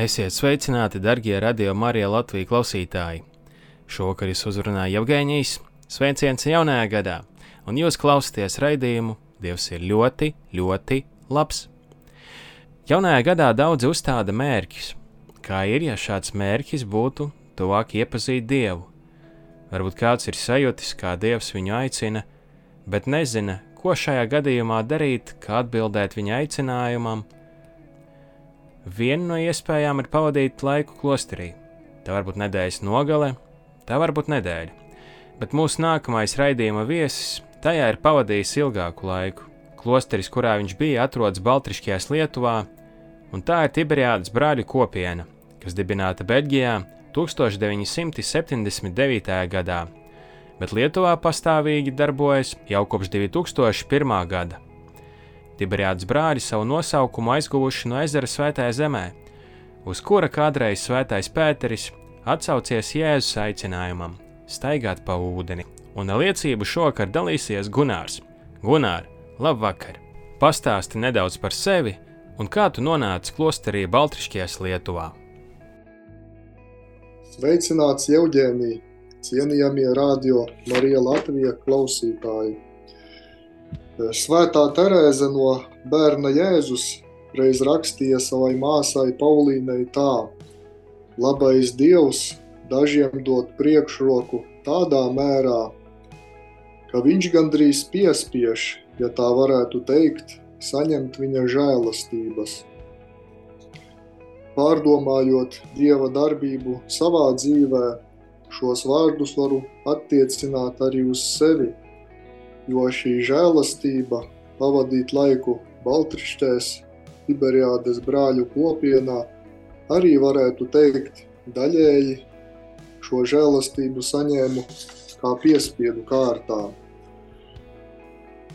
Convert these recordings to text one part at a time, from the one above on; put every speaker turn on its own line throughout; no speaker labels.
Esiet sveicināti, darbie radio Marija Latvijas klausītāji! Šovakar jūs uzrunāja Jevģīnijas, sveiciens jaunajā gadā, un jūs klausāties raidījumu Dievs ir ļoti, ļoti labs. Jaunajā gadā daudz uzstāda mērķus. Kā ir, ja šāds mērķis būtu tuvāk iepazīt Dievu? Varbūt kāds ir sajūtis, kā Dievs viņu aicina, bet nezina, ko šajā gadījumā darīt, kā atbildēt viņa aicinājumam Viena no iespējām ir pavadīt laiku klosterī. Tā var būt nedēļas nogale, tā var būt nedēļa. Bet mūsu nākamais raidījuma viesis tajā ir pavadījis ilgāku laiku. Klosteris, kurā viņš bija, atrodas Baltriskajās Lietuvā, un tā ir Tiberiādas brāļu kopiena, kas dibināta Beļģijā 1979. gadā, bet Lietuvā pastāvīgi darbojas jau kopš 2001. gada. Tiberiādas brāļi savu nosaukumu aizguvuši no ezera Svētajā zemē, uz kura kādreiz Svētais Pēteris atsaucies Jēzus aicinājumam staigāt pa ūdeni, un liecību šovakar dalīsies Gunārs. Gunār, labvakar! Pastāsti nedaudz par sevi un kā tu nonāci klosterī Baltriškajās Lietuvā.
Sveicināts Jevģēnija, cienījamie radio Marija Latvija klausītāji! Svētā Terēze no bērna Jēzus reiz rakstīja savai māsai Paulīnai tā: Labais Dievs dažiem dod priekšroku tādā mērā, ka viņš gandrīz piespiež, ja tā varētu teikt, saņemt viņa žēlastības. Pārdomājot Dieva darbību savā dzīvē, šos vārdus varu attiecināt arī uz sevi – jo šī žēlastība pavadīt laiku Baltrištēs, Tiberiādes brāļu kopienā, arī varētu teikt daļēji šo žēlastību saņēmu kā piespiedu kārtā.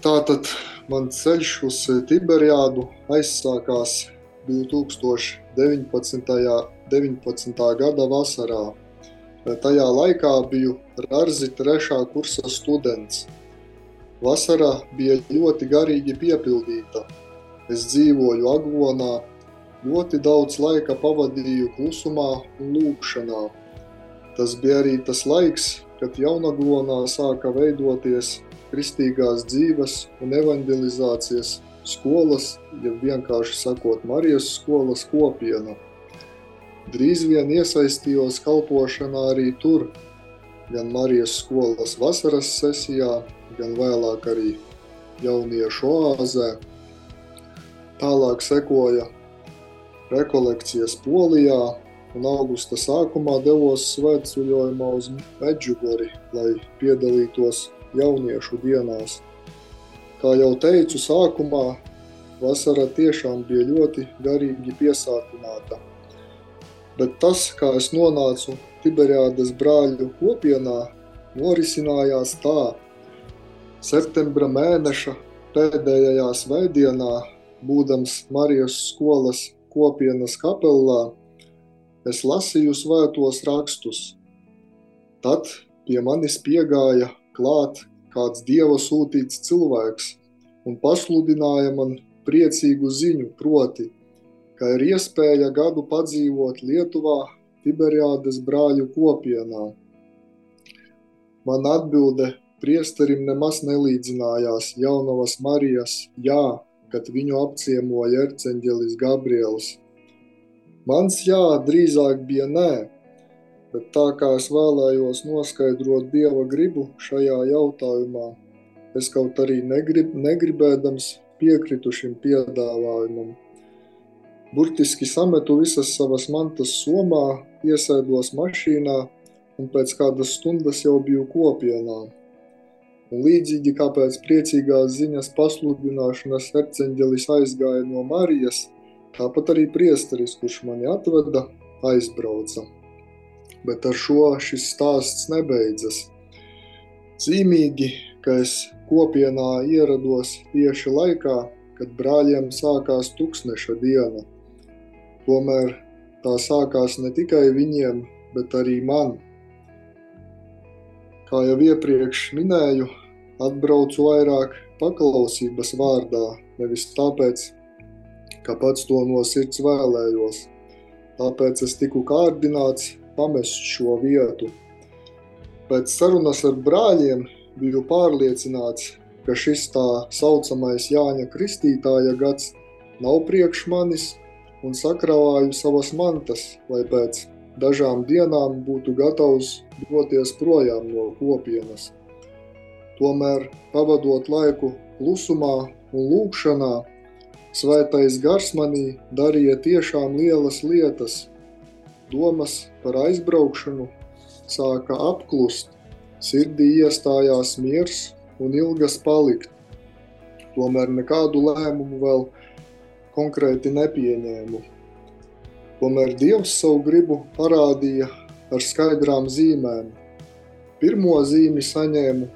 Tātad mans ceļš uz Tiberiādu aizsākās 2019. 19. gada vasarā. Tajā laikā biju Rarzi trešā kursa students – Vasara bija ļoti garīgi piepildīta. Es dzīvoju Aglonā, ļoti daudz laika pavadīju klusumā un lūkšanā. Tas bija arī tas laiks, kad Jaunaglonā sāka veidoties kristīgās dzīves un evangelizācijas skolas, ja vienkārši sakot Marijas skolas kopiena. Drīz vien iesaistījos kalpošanā arī tur, gan Marijas skolas vasaras sesijā, gan vēlāk arī jauniešu oāzē. Tālāk sekoja rekolekcijas Polijā, un augusta sākumā devos svētceļojumā uz Medžugori, lai piedalītos jauniešu dienās. Kā jau teicu sākumā, vasara tiešām bija ļoti garīgi piesātināta. Bet tas, kā es nonācu Tiberiādas brāļu kopienā, norisinājās tā, septembra mēneša pēdējā svētdienā, būdams Marijas skolas kopienas kapelā, es lasīju svētos rakstus. Tad pie manis piegāja klāt kāds dieva sūtīts cilvēks un pasludināja man priecīgu ziņu, proti, ka ir iespēja gadu padzīvot Lietuvā Tiberiādes brāļu kopienā. Man atbilde priesterim nemaz nelīdzinājās jaunavas Marijas jā, kad viņu apciemoja erceņģelis Gabriels. Mans jā drīzāk bija nē, bet tā kā es vēlējos noskaidrot Dieva gribu šajā jautājumā, es kaut arī negrib, negribēdams piekritu šim piedāvājumam. Burtiski sametu visas savas mantas somā, iesēdos mašīnā un pēc kādas stundas jau biju kopienā. Un līdzīgi kā pēc priecīgās ziņas pasludināšanas erceņģelis aizgāja no Marijas, tāpat arī priesteris, kurš mani atveda, aizbrauca. Bet ar šo šis stāsts nebeidzas. Zīmīgi, ka es kopienā ierados tieši laikā, kad brāļiem sākās tūkstneša diena. Tomēr tā sākās ne tikai viņiem, bet arī man. Kā jau iepriekš minēju, atbraucu vairāk paklausības vārdā, nevis tāpēc, ka pats to no sirds vēlējos. Tāpēc es tiku kārdināts pamest šo vietu. Pēc sarunas ar brāļiem biju pārliecināts, ka šis tā saucamais Jāņa Kristītāja gads nav priekš manis un sakravāju savas mantas, lai pēc dažām dienām būtu gatavs doties projām no kopienas. Tomēr, pavadot laiku klusumā un lūkšanā, svētais gars manī darīja tiešām lielas lietas. Domas par aizbraukšanu sāka apklust, sirdī iestājās miers un ilgas palikt. Tomēr nekādu lēmumu vēl konkrēti nepieņēmu. Tomēr Dievs savu gribu parādīja ar skaidrām zīmēm. Pirmo zīmi saņēmu,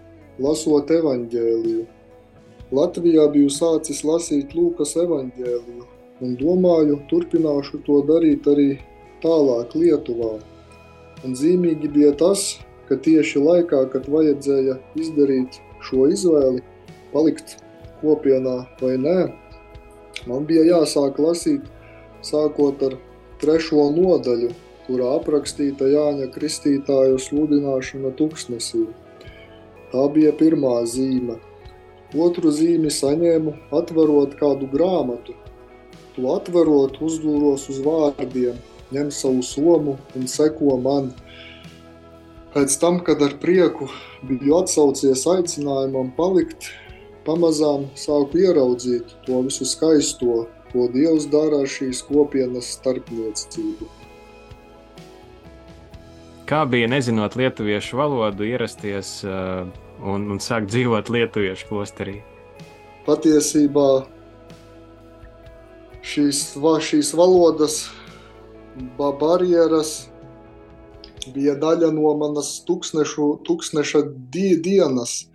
lasot evaņģēliju. Latvijā biju sācis lasīt Lūkas evaņģēliju un domāju, turpināšu to darīt arī tālāk Lietuvā. Un zīmīgi bija tas, ka tieši laikā, kad vajadzēja izdarīt šo izvēli, palikt kopienā vai nē, man bija jāsāk lasīt sākot ar trešo nodaļu, kurā aprakstīta Jāņa Kristītāja sludināšana tuksnesī. Tā bija pirmā zīme. Otru zīmi saņēmu atverot kādu grāmatu. To atverot uzdūros uz vārdiem, ņem savu somu un seko man. Pēc tam, kad ar prieku biju atsaucies aicinājumam palikt, pamazām sāku ieraudzīt to visu skaisto, ko Dievs dara ar šīs kopienas starpniecību.
Kā bija nezinot lietuviešu valodu, ierasties uh, un, un sākt dzīvot lietuviešu klosterī?
Patiesībā šīs, šīs valodas barjeras bija daļa no manas tūkstnešu, tūkstneša die, dienas,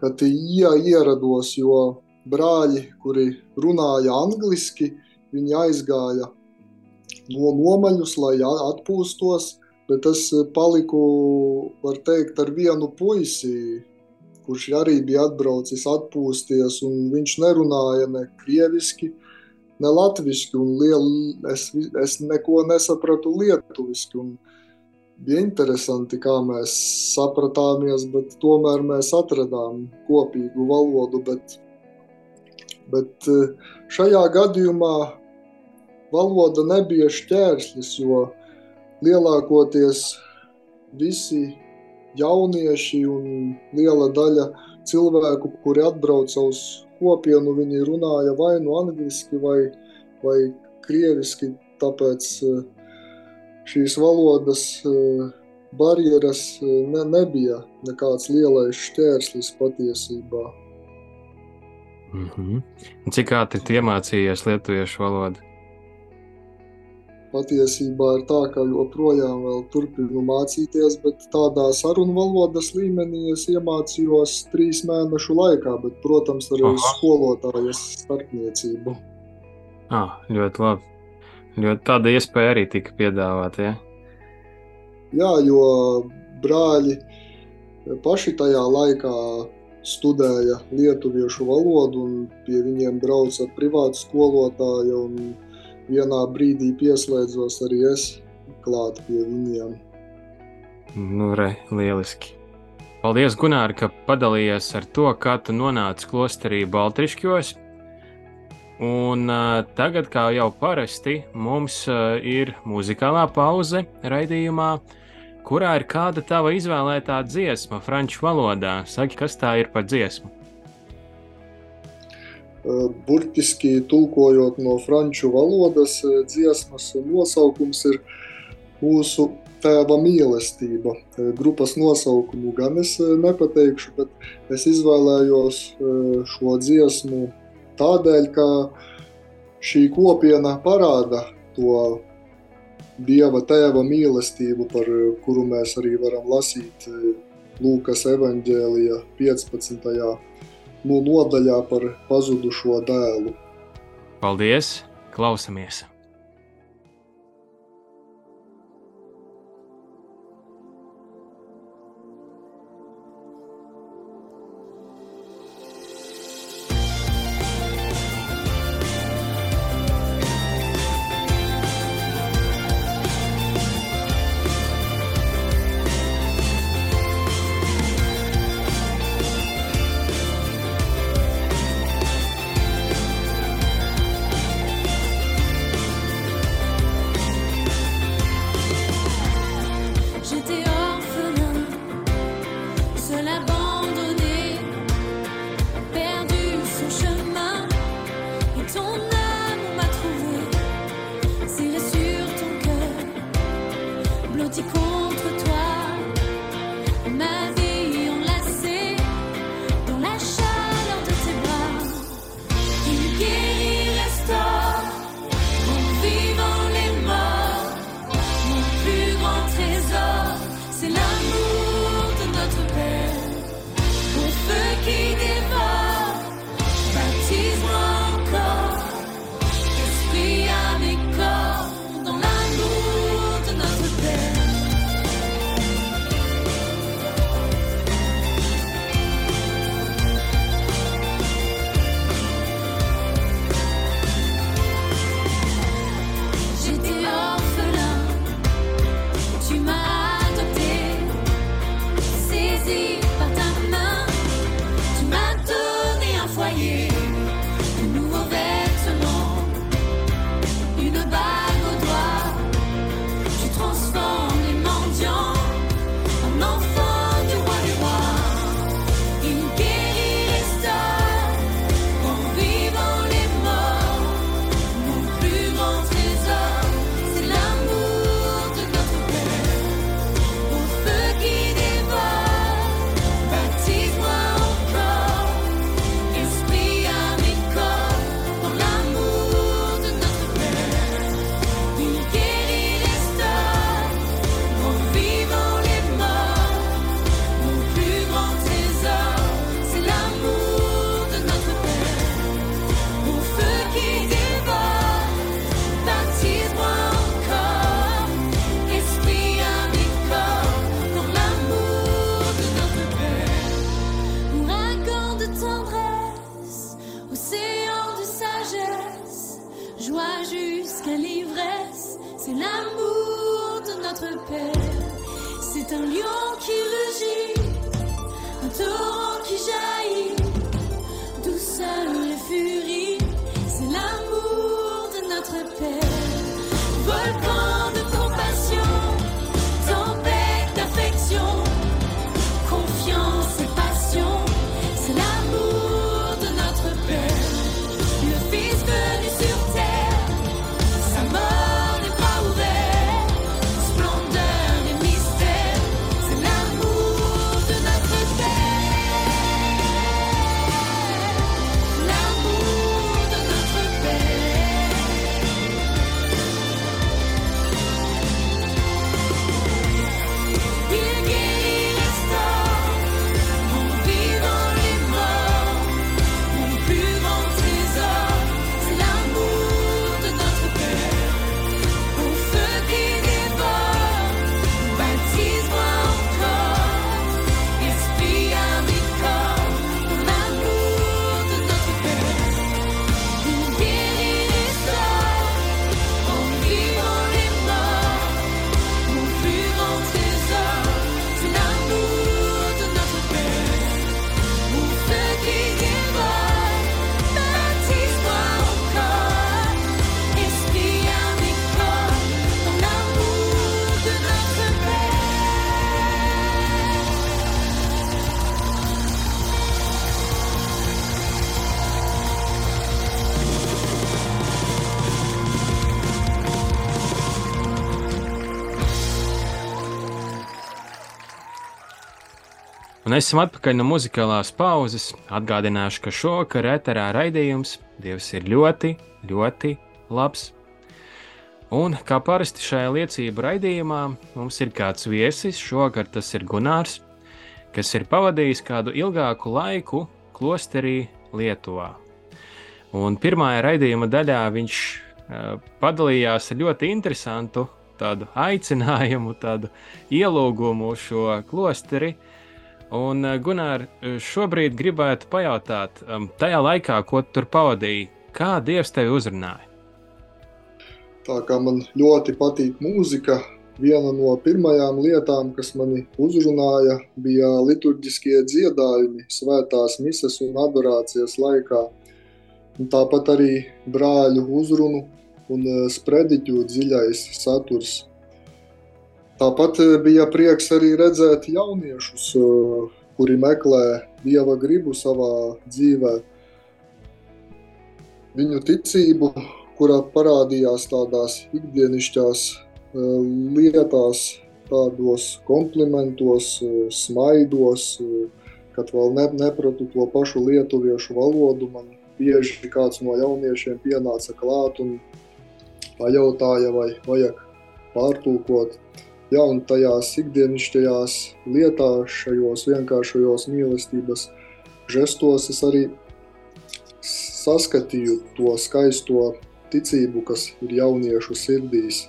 kad ierados, jo brāļi, kuri runāja angliski, viņi aizgāja no nomaļus, lai atpūstos, bet es paliku, var teikt, ar vienu puisi, kurš arī bija atbraucis atpūsties, un viņš nerunāja ne krieviski, ne latviski, un liel, es, es neko nesapratu lietuviski, un bija interesanti, kā mēs sapratāmies, bet tomēr mēs atradām kopīgu valodu, bet Bet eh, šajā gadījumā valoda nebija šķērslis, jo lielākoties visi jaunieši un liela daļa cilvēku, kuri atbrauca uz kopienu, viņi runāja vai nu angliski vai, vai krieviski, tāpēc eh, šīs valodas eh, barjeras ne, nebija nekāds lielais šķērslis patiesībā.
Mm -hmm. Cik ātri tu iemācījies lietuviešu valodu?
Patiesībā ir tā, ka joprojām turpinu mācīties, bet tādā sarunu valodas līmenī es iemācījos trīs mēnešu laikā, bet, protams, arī uz skolotājas starpniecību.
Ah, ļoti labi. Ļoti tāda iespēja arī tika piedāvāta. Ja?
Jā, jo brāļi paši tajā laikā studēja lietuviešu valodu, un pie viņiem brauca privāta skolotāja. Vienā brīdī pieslēdzos arī es klāt pie viņiem.
Nu, re, lieliski. Paldies, Gunār, ka padalījies ar to, kā tu nonāci klosterī Baltrišķos. Un uh, tagad, kā jau parasti, mums uh, ir muzikālā pauze raidījumā. Kurā ir kāda tava izvēlētā dziesma franču valodā. Saki, kas tā ir par dziesmu?
Burtiski tulkojot no franču valodas, dziesmas nosaukums ir mūsu tēva mīlestība. Grupas nosaukumu gan es nepateikšu, bet es izvēlējos šo dziesmu tādēļ, ka šī kopiena parāda to Dieva tēva mīlestību, par kuru mēs arī varam lasīt Lūkas evanģēlija 15. Nu, nodaļā par pazudušo dēlu.
Paldies! Klausamies!
Esam atpakaļ no muzikālās pauzes. Atgādināšu, ka šovakar eterā raidījums Dievs ir ļoti, ļoti labs. Un kā parasti šajā liecību raidījumā mums ir kāds viesis, šovakar tas ir Gunārs, kas ir pavadījis kādu ilgāku laiku klosterī Lietuvā. Un pirmajā raidījuma daļā viņš uh, padalījās ar ļoti interesantu tādu aicinājumu, tādu ielūgumu šo klosteri. Un, uh, Gunār, šobrīd gribētu pajautāt, tajā laikā, ko tu tur pavadīji, kā Dievs tevi uzrunāja?
Tā kā man ļoti patīk mūzika, viena no pirmajām lietām, kas mani uzrunāja, bija liturģiskie dziedājumi, svētās mises un adorācijas laikā. Un tāpat arī brāļu uzrunu un e, sprediķu dziļais saturs. Tāpat e, bija prieks arī redzēt jauniešus, e, kuri meklē dieva gribu savā dzīvē. Viņu ticību, kurā parādījās tādās ikdienišķās lietās, tādos komplimentos, smaidos, kad vēl ne, nepratu to pašu lietuviešu valodu. Man bieži kāds no jauniešiem pienāca klāt un pajautāja, vai vajag pārtulkot. Ja, un tajās ikdienišķajās lietās, šajos vienkāršajos mīlestības žestos, es arī saskatīju to skaisto ticību, kas ir jauniešu sirdīs.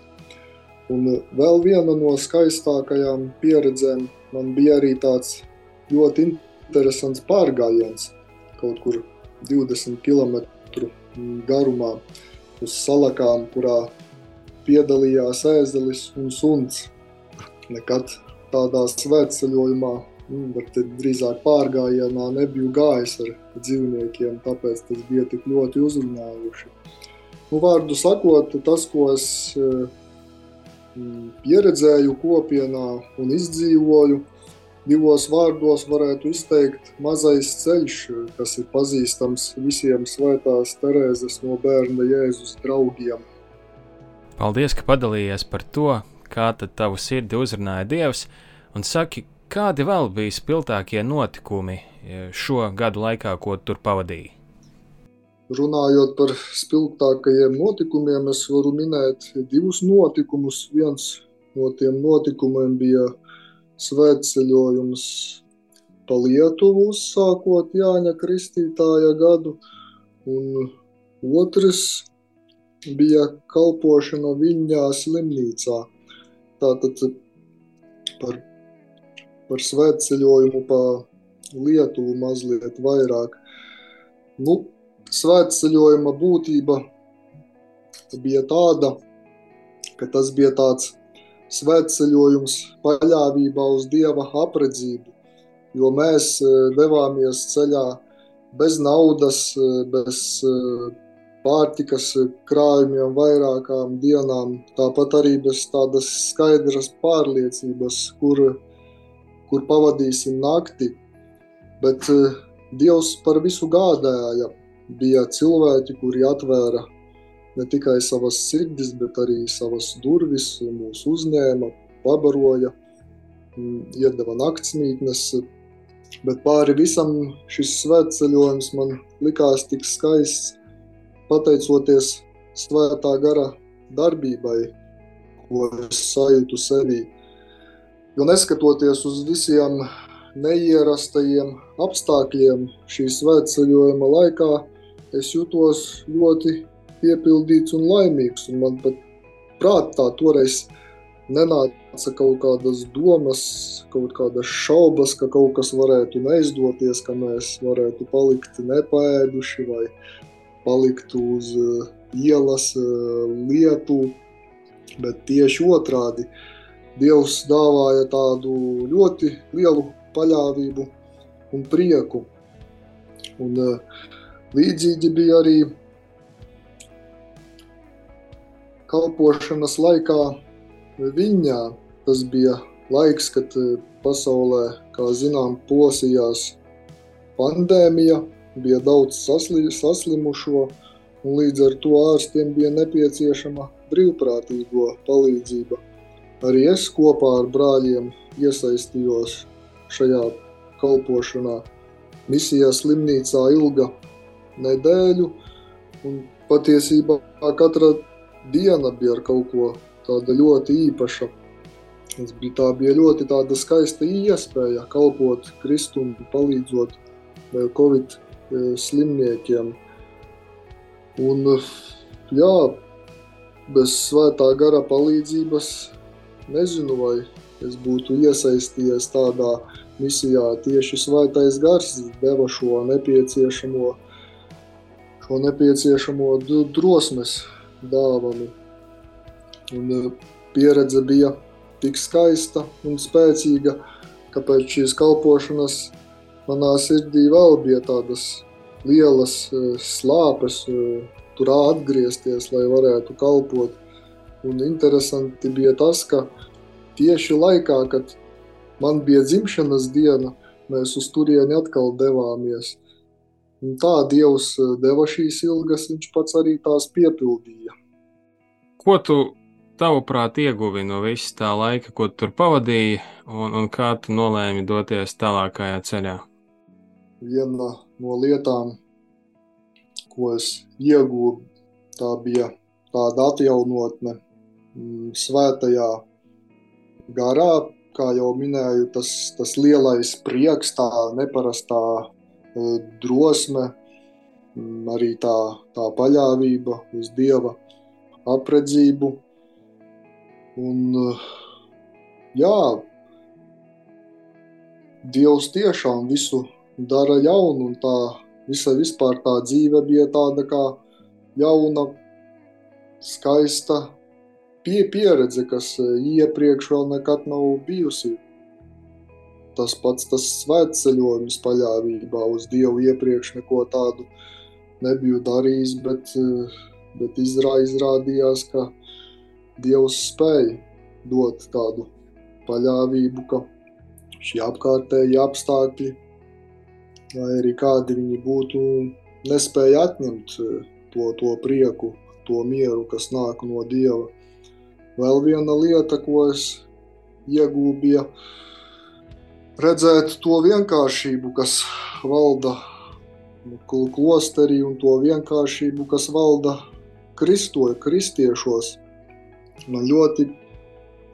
Un vēl viena no skaistākajām pieredzēm man bija arī tāds ļoti interesants pārgājiens kaut kur 20 km garumā uz salakām, kurā piedalījās ēzelis un suns. Nekad tādā svētceļojumā, nu, bet drīzāk pārgājienā nebiju gājis ar dzīvniekiem, tāpēc tas bija tik ļoti uzrunājuši. Nu, vārdu sakot, tas, ko es pieredzēju kopienā un izdzīvoju, divos vārdos varētu izteikt mazais ceļš, kas ir pazīstams visiem svētās Terēzes no bērna Jēzus draugiem.
Paldies, ka padalījies par to, kā tad tavu sirdi uzrunāja Dievs, un saki, kādi vēl bija spilgtākie notikumi šo gadu laikā, ko tur pavadīji?
Runājot par spilgtākajiem notikumiem, es varu minēt divus notikumus. Viens no tiem notikumiem bija svētceļojums pa Lietuvu, uzsākot Jāņa Kristītāja gadu, un otrs bija kalpošana Viņā slimnīcā. Tātad par, par svētceļojumu pa Lietuvu mazliet vairāk. Nu, svētceļojuma būtība bija tāda, ka tas bija tāds svētceļojums paļāvībā uz Dieva apredzību, jo mēs e, devāmies ceļā bez naudas, e, bez e, pārtikas krājumiem vairākām dienām, tāpat arī bez tādas skaidras pārliecības, kur, kur pavadīsim nakti, bet Dievs par visu gādāja, bija cilvēki, kuri atvēra ne tikai savas sirdis, bet arī savas durvis, mūs uzņēma, pabaroja, mm, iedeva naktsmītnes. Bet pāri visam šis svētceļojums man likās tik skaists, pateicoties svētā gara darbībai, ko es sajūtu sevī. Jo neskatoties uz visiem neierastajiem apstākļiem šī svētceļojuma laikā, es jutos ļoti piepildīts un laimīgs. Un man pat prātā toreiz nenāca kaut kādas domas, kaut kādas šaubas, ka kaut kas varētu neizdoties, ka mēs varētu palikt nepaēduši vai palikt uz uh, ielas uh, lietu. Bet tieši otrādi Dievs dāvāja tādu ļoti lielu paļāvību un prieku. Un, uh, Līdzīgi bija arī kalpošanas laikā viņā. Tas bija laiks, kad pasaulē, kā zinām, plosījās pandēmija, bija daudz sasli, saslimušo, un līdz ar to ārstiem bija nepieciešama brīvprātīgo palīdzība. Arī es kopā ar brāļiem iesaistījos šajā kalpošanā. Misijā slimnīcā ilga nedēļu, un patiesībā katra diena bija ar kaut ko tāda ļoti īpaša. Tas bija, tā bija ļoti skaista iespēja kalpot Kristum, palīdzot eh, Covid slimniekiem. Un, jā, bez svētā gara palīdzības nezinu, vai es būtu iesaistījies tādā misijā. Tieši svētais gars deva šo nepieciešamo, šo nepieciešamo drosmes dāvanu. Un eh, pieredze bija tik skaista un spēcīga, ka pēc šīs kalpošanas manā sirdī vēl bija tādas lielas eh, slāpes, eh, tur atgriezties, lai varētu kalpot. Un interesanti bija tas, ka tieši laikā, kad man bija dzimšanas diena, mēs uz turieni atkal devāmies. Un tā Dievs eh, deva šīs ilgas, viņš pats arī tās piepildīja.
Ko tu tavuprāt, ieguvi no visa tā laika, ko tur pavadīji, un, un kā tu nolēmi doties tālākajā ceļā?
Viena no lietām, ko es iegūstu, tā bija tāda atjaunotne mm, svētajā garā, kā jau minēju, tas, tas lielais prieks, tā neparastā e, drosme, mm, arī tā, tā paļāvība uz Dieva apredzību. Un, jā, Dievs tiešām visu dara jaunu, un tā visa vispār tā dzīve bija tāda kā jauna, skaista pie pieredze, kas iepriekš vēl nekad nav bijusi. Tas pats tas svētceļojums paļāvībā uz Dievu iepriekš neko tādu nebiju darījis, bet, bet izrādījās, ka Dievs spēja dot tādu paļāvību, ka šie apkārtēji apstākļi, lai arī kādi viņi būtu, nespēja atņemt e, to, to prieku, to mieru, kas nāk no Dieva. Vēl viena lieta, ko es iegūstu, bija redzēt to vienkāršību, kas valda klosterī, un to vienkāršību, kas valda kristoja, kristiešos. Man ļoti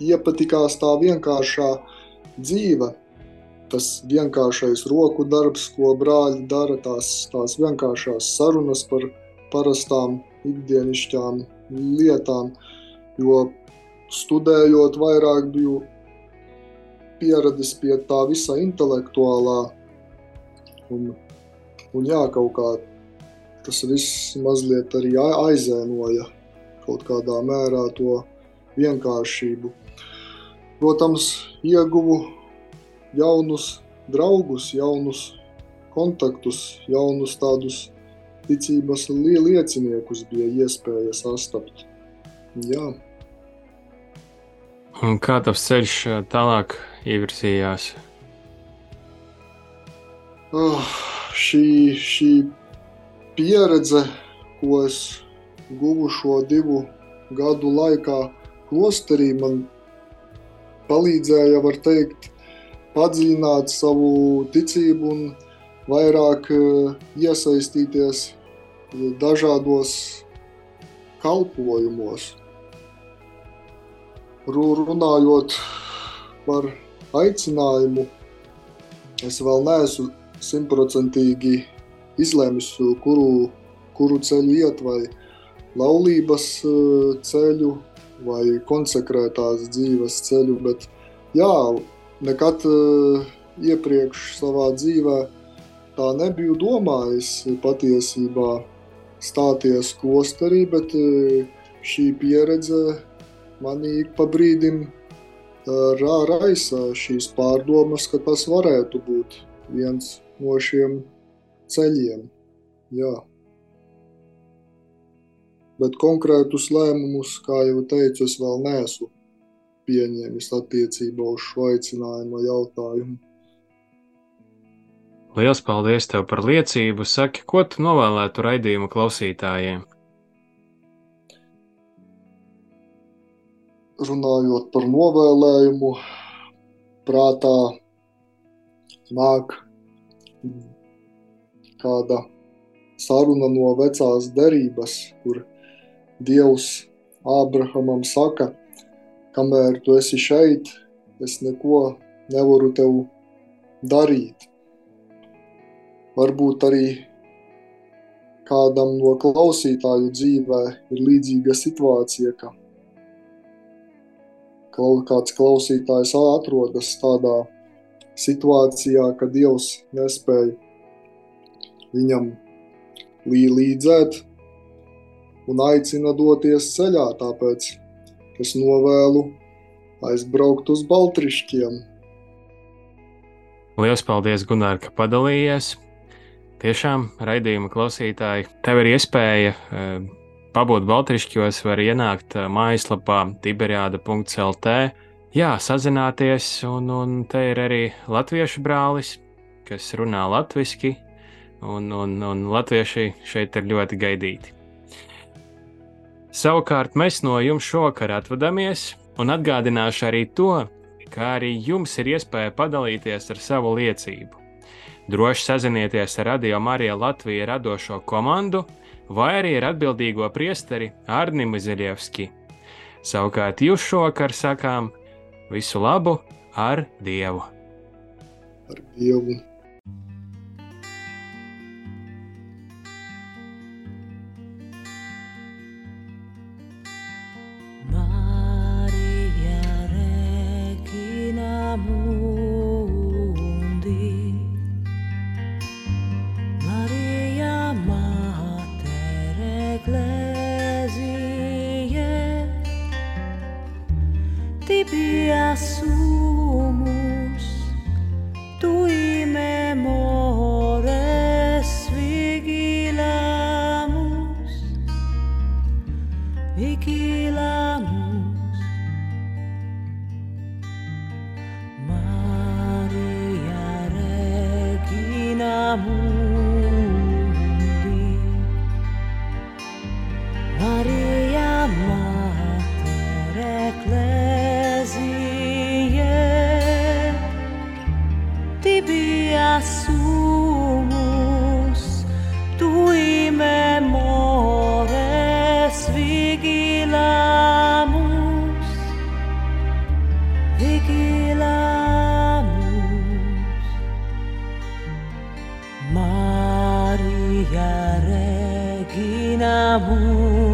iepatikās tā vienkāršā dzīve, tas vienkāršais roku darbs, ko brāļi dara, tās, tās vienkāršās sarunas par parastām ikdienišķām lietām, jo studējot vairāk biju pieradis pie tā visa intelektuālā un, un jā, kaut kā tas viss mazliet arī aizēnoja kaut kādā mērā to vienkāršību. Protams, ieguvu jaunus draugus, jaunus kontaktus, jaunus tādus ticības lieciniekus bija iespēja sastapt. Jā.
Un kā tas ceļš tālāk ievirzījās?
Oh, šī, šī pieredze, ko es guvu šo divu gadu laikā, klosterī man palīdzēja, var teikt, padziļināt savu ticību un vairāk eh, iesaistīties dažādos kalpojumos. Runājot par aicinājumu, es vēl neesmu simtprocentīgi izlēmis, kuru, kuru ceļu iet, vai laulības eh, ceļu, vai konsekrētās dzīves ceļu, bet jā, nekad uh, iepriekš savā dzīvē tā nebiju domājis patiesībā stāties klosterī, bet uh, šī pieredze manī pa brīdim uh, raisa šīs pārdomas, ka tas varētu būt viens no šiem ceļiem. Jā bet konkrētus lēmumus, kā jau teicu, es vēl neesmu pieņēmis attiecībā uz šo aicinājuma jautājumu.
Lielas paldies tev par liecību. Saki, ko tu novēlētu raidījuma klausītājiem?
Runājot par novēlējumu, prātā nāk kāda saruna no vecās derības, kur Dievs Ābrahamam saka, kamēr tu esi šeit, es neko nevaru tev darīt. Varbūt arī kādam no klausītāju dzīvē ir līdzīga situācija, ka kāds klausītājs atrodas tādā situācijā, ka Dievs nespēja viņam līdzēt un aicina doties ceļā. Tāpēc es novēlu aizbraukt uz Baltrišķiem.
Lielas paldies, Gunār, ka padalījies! Tiešām, raidījuma klausītāji, tev ir iespēja uh, pabūt Baltrišķos, var ienākt uh, mājaslapā tiberiāda.lt, jā, sazināties, un, un te ir arī latviešu brālis, kas runā latviski, un, un, un latvieši šeit ir ļoti gaidīti. Savukārt mēs no jums šovakar atvadāmies, un atgādināšu arī to, ka arī jums ir iespēja padalīties ar savu liecību. Droši sazinieties ar Radio Mariju Latviju radošo komandu vai arī ar atbildīgo priesteri Arnimu Ziļevski. Savukārt jūs šovakar sakām visu labu ar Dievu!
Ar Dievu!
나래기나무. 그